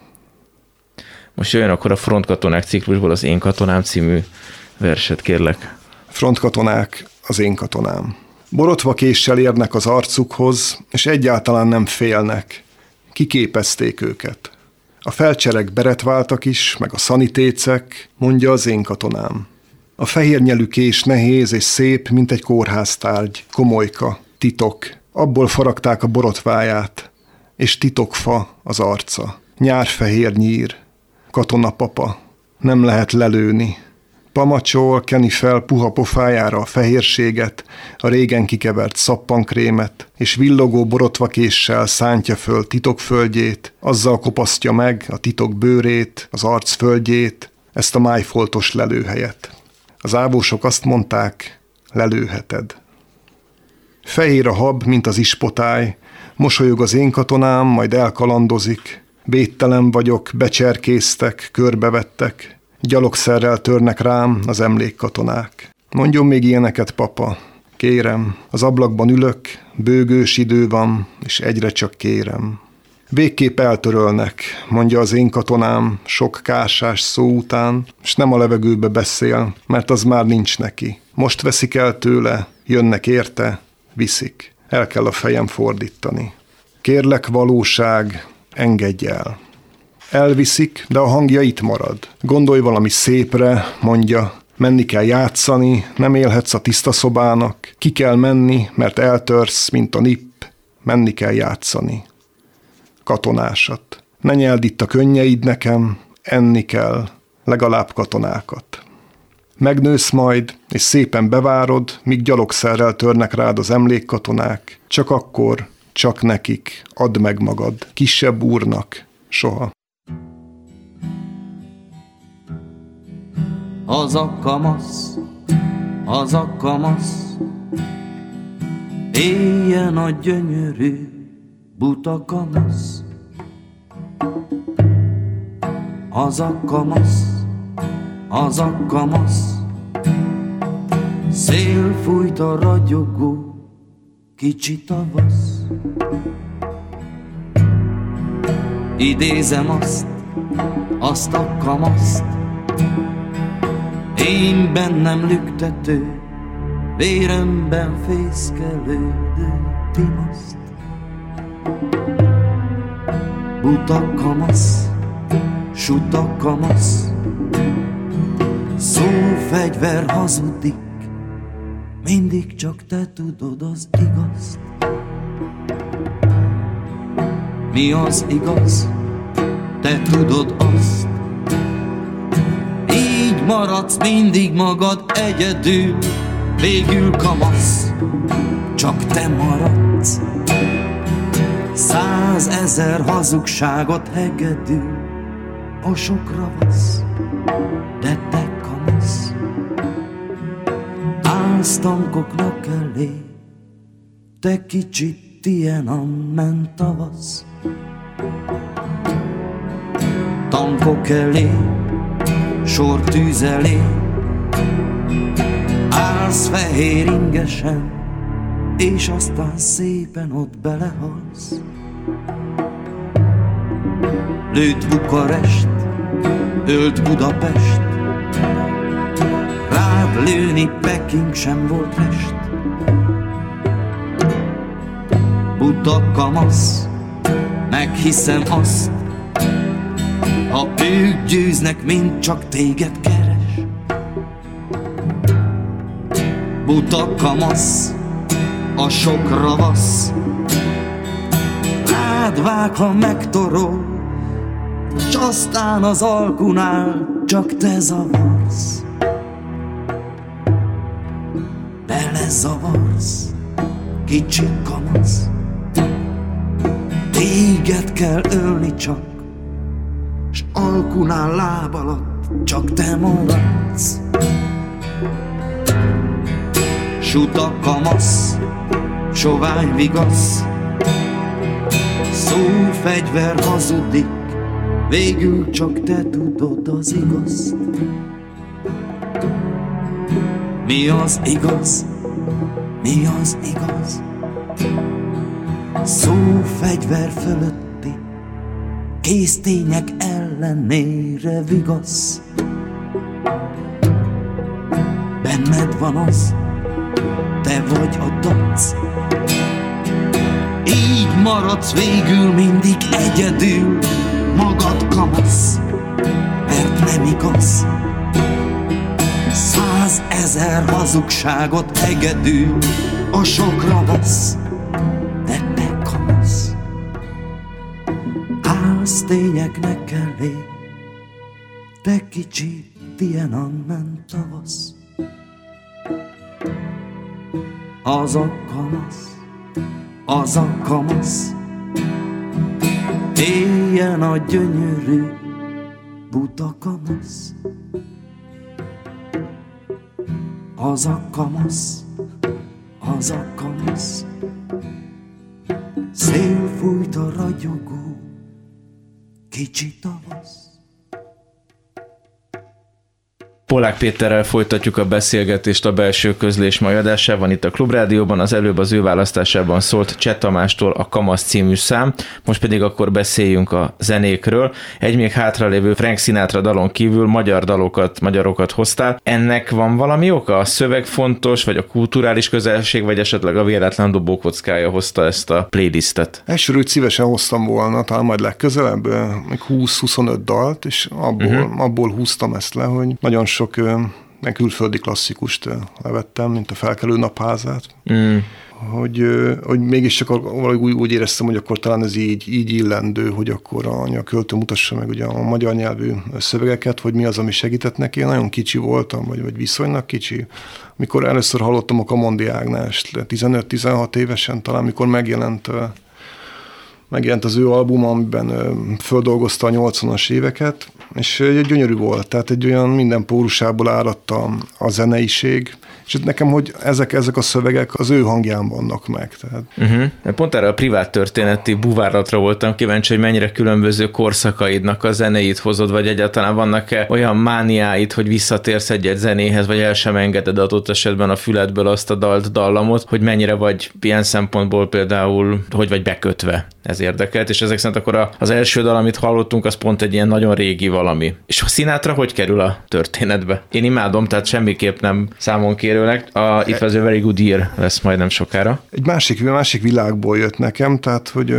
Speaker 1: Most jön akkor a Frontkatonák ciklusból az Én katonám című verset, kérlek.
Speaker 2: Frontkatonák, az én katonám. Borotva késsel érnek az arcukhoz, és egyáltalán nem félnek. Kiképezték őket. A felcserek beretváltak is, meg a szanitécek, mondja az én katonám. A fehér nyelű kés nehéz és szép, mint egy kórháztárgy, komolyka, titok. Abból faragták a borotváját, és titokfa az arca. Nyárfehér nyír, katonapapa, nem lehet lelőni. Pamacsol, keni fel puha pofájára a fehérséget, a régen kikevert szappankrémet, és villogó borotvakéssel szántja föl titokföldjét, azzal kopasztja meg a titok bőrét, az arc földjét, ezt a májfoltos lelőhelyet. Az ávósok azt mondták, lelőheted. Fehér a hab, mint az ispotály, mosolyog az én katonám, majd elkalandozik. Béttelen vagyok, becserkésztek, körbevettek, gyalogszerrel törnek rám az emlékkatonák. Mondjon még ilyeneket, papa, kérem, az ablakban ülök, bőgős idő van, és egyre csak kérem. Végképp eltörölnek, mondja az én katonám sok kásás szó után, és nem a levegőbe beszél, mert az már nincs neki. Most veszik el tőle, jönnek érte, viszik. El kell a fejem fordítani. Kérlek valóság, engedj el. Elviszik, de a hangja itt marad. Gondolj valami szépre, mondja, menni kell játszani, nem élhetsz a tiszta szobának, ki kell menni, mert eltörsz, mint a nipp, menni kell játszani katonásat. Ne nyeld itt a könnyeid nekem, enni kell, legalább katonákat. Megnősz majd, és szépen bevárod, míg gyalogszerrel törnek rád az emlékkatonák, csak akkor, csak nekik, add meg magad, kisebb úrnak, soha.
Speaker 6: Az a kamasz, az a kamasz, éljen a gyönyörű buta kamasz. Az a kamasz, az a kamasz, szél fújt a ragyogó kicsi tavasz. Idézem azt, azt a kamaszt, én bennem lüktető, véremben fészkelődő timaszt. Buta kamasz, suta kamasz, fegyver hazudik, mindig csak te tudod az igazt. Mi az igaz? Te tudod azt. Így maradsz mindig magad egyedül, végül kamasz, csak te maradsz. Százezer hazugságot hegedül, a sok ravasz, de te kamasz. Állsz tankoknak elé, te kicsit ilyen a tavasz. Tankok elé, sor tűz elé, állsz fehér ingesen, és aztán szépen ott belehalsz. Lőtt Bukarest, ölt Budapest, rád lőni Peking sem volt rest. Buta kamasz, meghiszem azt, ha ők győznek, mint csak téged keres. Buta kamasz, a sok ravasz, rád vág, ha megtorol, s aztán az alkunál csak te zavarsz. Belezavarsz, kicsi kamasz, téged kell ölni csak, s alkunál láb alatt csak te maradsz. Suta kamasz, sovány vigasz, szó fegyver hazudik, végül csak te tudod az igaz. Mi az igaz? Mi az igaz? Szó fegyver fölötti, késztények ellenére vigasz. Benned van az, te vagy a dac. Így maradsz végül mindig egyedül, magad kamasz, mert nem igaz. Százezer hazugságot hegedül, a sok ravasz, de te kamasz. Állsz tényeknek elé, te kicsi, ilyen a ment tavasz. Az a kamasz, az a kamasz, éljen a gyönyörű buta kamasz. Az a kamasz, az a kamasz, szél fújt a ragyogó, kicsi tavasz.
Speaker 1: Polák Péterrel folytatjuk a beszélgetést a belső közlés mai adásában itt a Klubrádióban. Az előbb az ő választásában szólt Cseh Tamástól a Kamasz című szám, most pedig akkor beszéljünk a zenékről. Egy még hátralévő Frank Sinatra dalon kívül magyar dalokat, magyarokat hoztál. Ennek van valami oka? A szöveg fontos, vagy a kulturális közelség, vagy esetleg a véletlen dobókockája hozta ezt a playlistet?
Speaker 2: Elsőről szívesen hoztam volna, talán majd legközelebb, 20-25 dalt, és abból, uh-huh. abból húztam ezt le, hogy nagyon sok külföldi klasszikust levettem, mint a felkelő napházát. Mm. Hogy, hogy mégiscsak valahogy úgy, úgy éreztem, hogy akkor talán ez így, így illendő, hogy akkor a, a költő mutassa meg ugye a magyar nyelvű szövegeket, hogy mi az, ami segített neki. Én nagyon kicsi voltam, vagy, vagy viszonylag kicsi. Mikor először hallottam a Kamondi Ágnást, 15-16 évesen talán, mikor megjelent megjelent az ő album, amiben földolgozta a 80-as éveket, és gyönyörű volt, tehát egy olyan minden pórusából áradta a zeneiség, és nekem, hogy ezek, ezek a szövegek az ő hangján vannak meg. Tehát.
Speaker 1: Uh-huh. Pont erre a privát történeti buvárlatra voltam kíváncsi, hogy mennyire különböző korszakaidnak a zenéit hozod, vagy egyáltalán vannak-e olyan mániáid, hogy visszatérsz egy-egy zenéhez, vagy el sem engeded adott esetben a füledből azt a dalt, dallamot, hogy mennyire vagy ilyen szempontból például, hogy vagy bekötve. Ez érdekelt, és ezek szerint akkor az első dal, amit hallottunk, az pont egy ilyen nagyon régi valami. És a Sinatra hogy kerül a történetbe? Én imádom, tehát semmiképp nem számon kérőleg. A It was a very good year lesz majdnem sokára.
Speaker 2: Egy másik, másik világból jött nekem, tehát hogy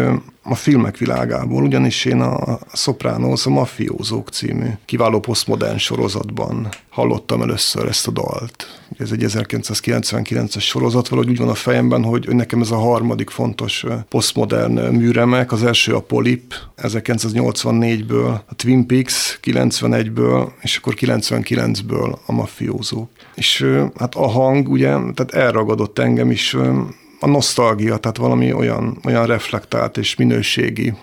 Speaker 2: a filmek világából, ugyanis én a Sopranos, a Mafiózók című kiváló posztmodern sorozatban hallottam először ezt a dalt. Ez egy 1999-es sorozat, valahogy úgy van a fejemben, hogy nekem ez a harmadik fontos posztmodern műremek, az első a Polip 1984-ből, a Twin Peaks 91-ből, és akkor 99-ből a Mafiózók. És hát a hang ugye, tehát elragadott engem is, a nosztalgia, tehát valami olyan, olyan reflektált és minőségi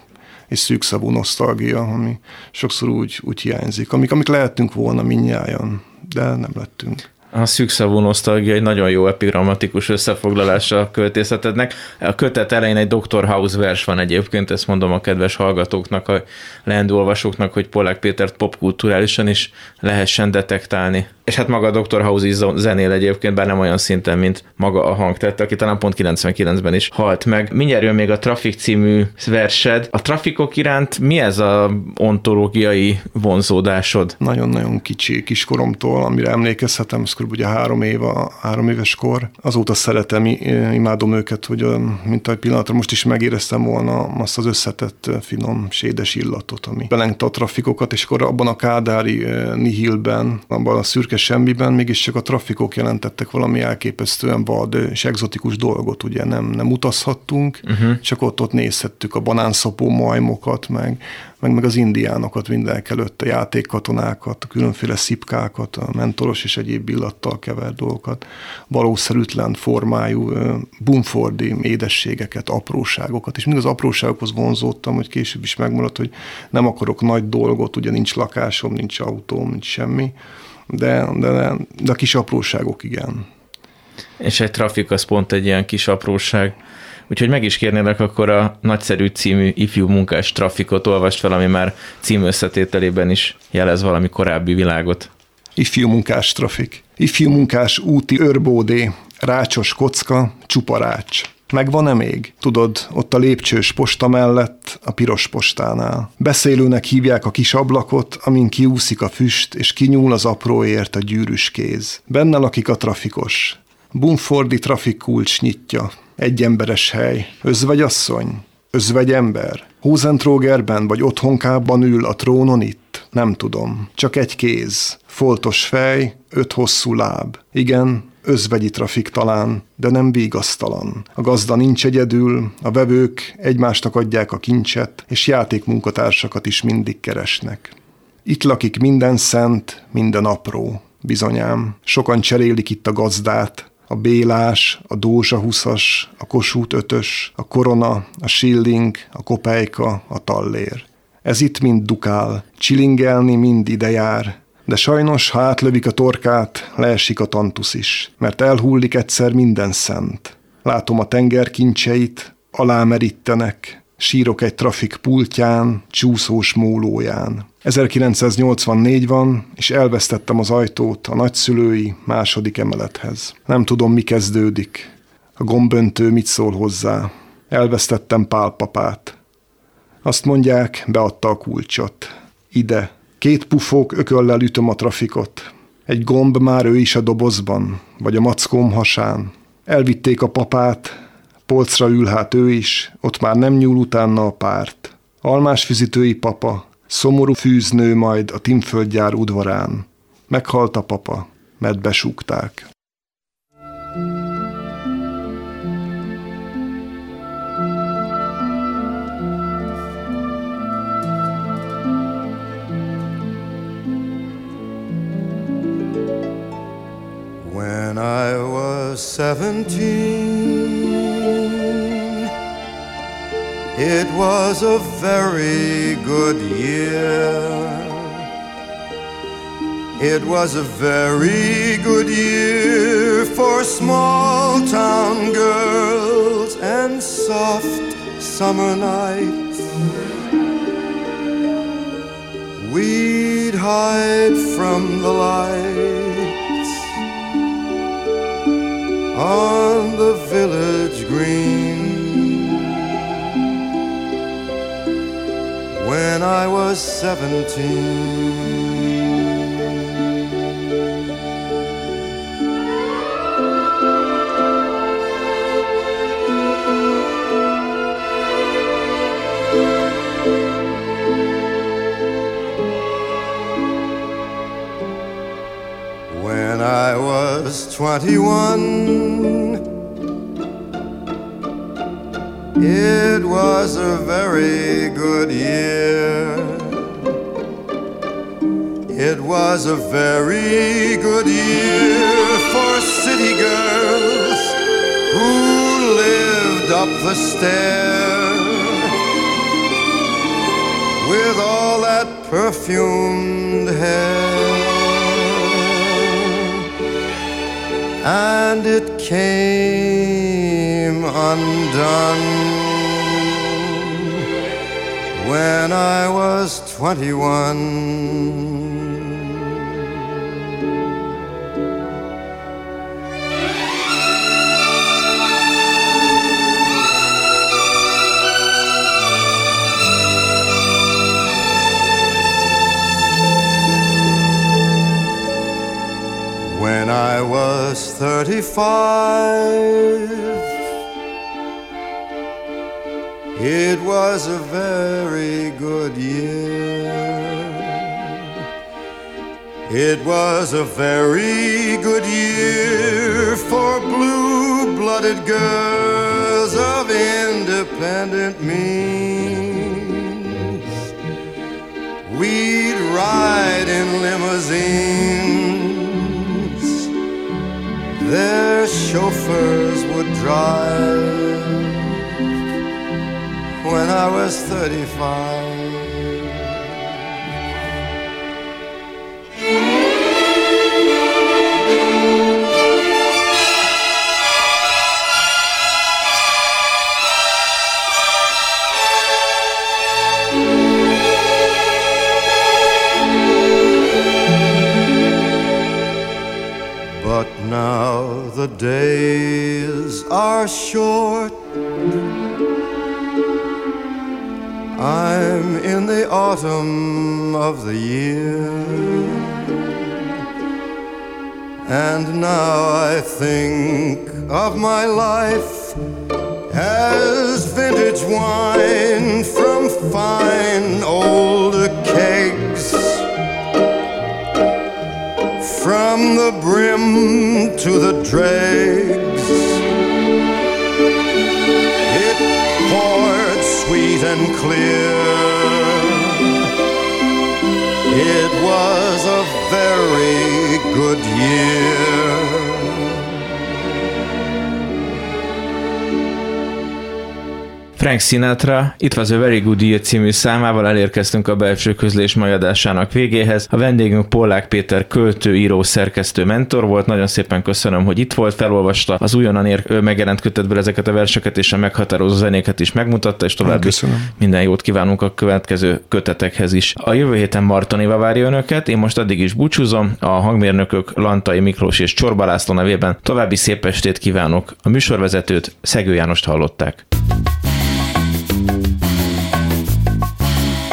Speaker 2: és szűkszavú nosztalgia, ami sokszor úgy, úgy hiányzik, amik, amik lehetünk volna minnyáján, de nem lettünk.
Speaker 1: A szűkszavú nosztalgia egy nagyon jó epigramatikus összefoglalása a költészetednek. A kötet elején egy Dr. House vers van egyébként, ezt mondom a kedves hallgatóknak, a leendő olvasóknak, hogy Polák Pétert popkulturálisan is lehessen detektálni és hát maga a Dr. House zenél egyébként, bár nem olyan szinten, mint maga a hangtett, aki talán pont 99-ben is halt meg. Mindjárt jön még a Traffic című versed. A trafikok iránt mi ez a ontológiai vonzódásod?
Speaker 2: Nagyon-nagyon kicsi kiskoromtól, amire emlékezhetem, ez kb. ugye három, éve, három éves kor. Azóta szeretem, imádom őket, hogy mint egy pillanatra most is megéreztem volna azt az összetett, finom, sédes illatot, ami belengte a trafikokat, és akkor abban a kádári nihilben, abban a szürke szürke semmiben mégiscsak a trafikok jelentettek valami elképesztően vad és egzotikus dolgot, ugye nem, nem utazhattunk, uh-huh. csak ott, ott nézhettük a banánszapó majmokat, meg, meg, meg az indiánokat mindenek előtt, a játékkatonákat, a különféle szipkákat, a mentoros és egyéb illattal kevert dolgokat, valószerűtlen formájú bumfordi édességeket, apróságokat, és mindig az apróságokhoz vonzódtam, hogy később is megmaradt, hogy nem akarok nagy dolgot, ugye nincs lakásom, nincs autóm, nincs semmi, de, de, de a kis apróságok igen.
Speaker 1: És egy trafik az pont egy ilyen kis apróság. Úgyhogy meg is kérnélek akkor a nagyszerű című ifjú munkás trafikot olvast fel, ami már cím összetételében is jelez valami korábbi világot.
Speaker 2: Ifjú munkás trafik. Ifjú munkás úti őrbódé, rácsos kocka, csuparács. Megvan-e még? Tudod, ott a lépcsős posta mellett, a piros postánál. Beszélőnek hívják a kis ablakot, amin kiúszik a füst, és kinyúl az apróért a gyűrűs kéz. Benne lakik a trafikos. Bumfordi trafikkulcs nyitja. Egy emberes hely. Özvegy asszony? Özvegy ember? Hózentrógerben vagy otthonkában ül a trónon itt? Nem tudom. Csak egy kéz. Foltos fej, öt hosszú láb. Igen, özvegyi trafik talán, de nem vigasztalan. A gazda nincs egyedül, a vevők egymásnak adják a kincset, és játékmunkatársakat is mindig keresnek. Itt lakik minden szent, minden apró. Bizonyám, sokan cserélik itt a gazdát, a Bélás, a Dózsa huszas, a Kossuth ötös, a Korona, a Schilling, a Kopejka, a Tallér. Ez itt mind dukál, csilingelni mind ide jár, de sajnos, ha átlövik a torkát, leesik a tantusz is, mert elhullik egyszer minden szent. Látom a tenger kincseit, alámerítenek, sírok egy trafik pultján, csúszós mólóján. 1984 van, és elvesztettem az ajtót a nagyszülői második emelethez. Nem tudom, mi kezdődik. A gomböntő mit szól hozzá. Elvesztettem pálpapát. Azt mondják, beadta a kulcsot. Ide, Két pufók ököllel ütöm a trafikot. Egy gomb már ő is a dobozban, vagy a mackóm hasán. Elvitték a papát, polcra ül hát ő is, ott már nem nyúl utána a párt. Almás fűzítői papa, szomorú fűznő majd a Timföldgyár udvarán. Meghalt a papa, mert besúgták.
Speaker 7: Seventeen, It was a very good year. It was a very good year for small town girls and soft summer nights. We'd hide from the lights on the village green. when I was seventeen. When I was twenty-one. It was a very good year. It was a very good year for city girls who lived up the stair with all that perfumed hair. And it came undone when I was 21. When I was 35, it was a very good year. It was a very good year for blue blooded girls of independent means. We'd ride in limousines their chauffeurs would drive when I was 35. But now the days are short. I'm in the autumn of the year. And now I think of my life as vintage wine from fine old kegs. From the brim to the dregs, clear. It was a very good year.
Speaker 1: Frank Sinatra, It Was a Very Good Year című számával elérkeztünk a belső közlés majadásának végéhez. A vendégünk Pollák Péter költő, író, szerkesztő, mentor volt. Nagyon szépen köszönöm, hogy itt volt, felolvasta az újonnan ér, megjelent kötetből ezeket a verseket és a meghatározó zenéket is megmutatta, és további
Speaker 2: Köszönöm.
Speaker 1: minden jót kívánunk a következő kötetekhez is. A jövő héten Marton Éva várja önöket, én most addig is búcsúzom, a hangmérnökök Lantai Miklós és Csorba László nevében további szép estét kívánok. A műsorvezetőt Szegő Jánost hallották.